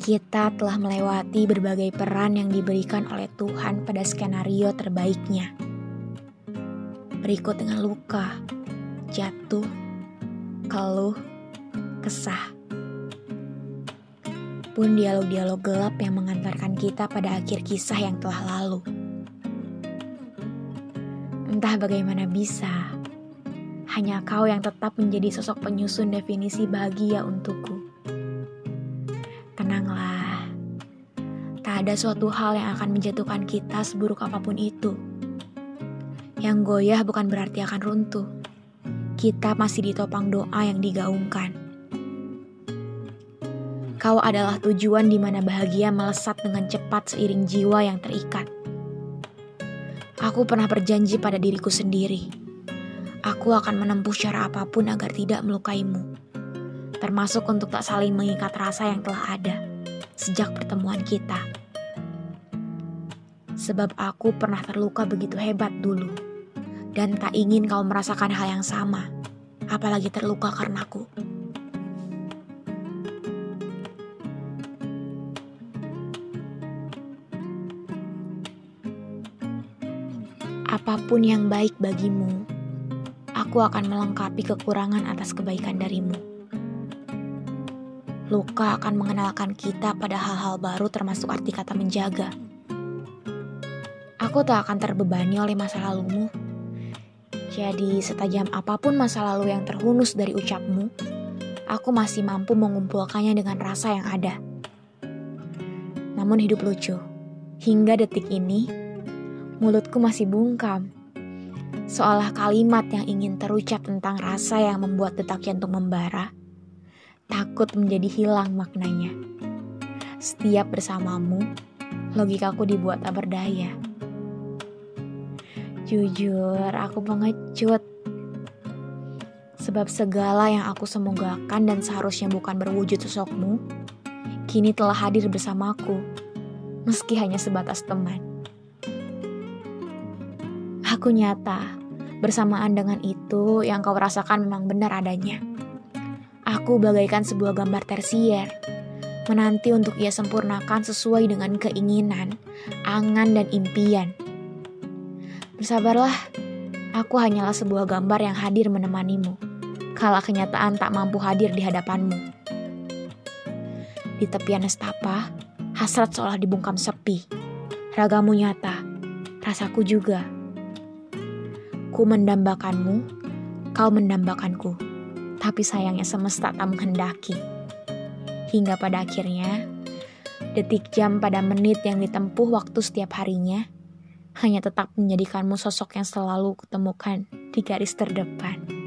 Kita telah melewati berbagai peran yang diberikan oleh Tuhan pada skenario terbaiknya. Berikut dengan luka, jatuh, keluh, kesah. Pun dialog-dialog gelap yang mengantarkan kita pada akhir kisah yang telah lalu. Entah bagaimana bisa, hanya kau yang tetap menjadi sosok penyusun definisi bahagia untukku. Ada suatu hal yang akan menjatuhkan kita seburuk apa pun itu. Yang goyah bukan berarti akan runtuh. Kita masih ditopang doa yang digaungkan. Kau adalah tujuan di mana bahagia melesat dengan cepat seiring jiwa yang terikat. Aku pernah berjanji pada diriku sendiri. Aku akan menempuh cara apa pun agar tidak melukaimu termasuk untuk tak saling mengikat rasa yang telah ada sejak pertemuan kita. Sebab aku pernah terluka begitu hebat dulu, dan tak ingin kau merasakan hal yang sama, apalagi terluka karenaku. Apa pun yang baik bagimu, aku akan melengkapi kekurangan atas kebaikan darimu. Luka akan mengenalkan kita pada hal-hal baru termasuk arti kata menjaga. Aku tak akan terbebani oleh masa lalumu. Jadi setajam apa pun masa lalu yang terhunus dari ucapmu, aku masih mampu mengumpulkannya dengan rasa yang ada. Namun hidup lucu. Hingga detik ini, mulutku masih bungkam. Seolah kalimat yang ingin terucap tentang rasa yang membuat detak jantung membara takut menjadi hilang maknanya. Setiap bersamamu, logikaku dibuat tak berdaya. Jujur, aku pengecut. Sebab segala yang aku semogakan dan seharusnya bukan berwujud sosokmu, kini telah hadir bersamaku, meski hanya sebatas teman. Aku nyata, bersamaan dengan itu yang kau rasakan memang benar adanya. Aku bagaikan sebuah gambar tersier, menanti untuk ia sempurnakan sesuai dengan keinginan, angan, dan impian. Bersabarlah, aku hanyalah sebuah gambar yang hadir menemanimu, kala kenyataan tak mampu hadir di hadapanmu. Di tepian nestapa, hasrat seolah dibungkam sepi. Ragamu nyata, rasaku juga. Ku mendambakanmu, kau mendambakanku tapi sayangnya semesta tak menghendaki. Hingga pada akhirnya, detik jam pada menit yang ditempuh waktu setiap harinya, hanya tetap menjadikanmu sosok yang selalu kutemukan di garis terdepan.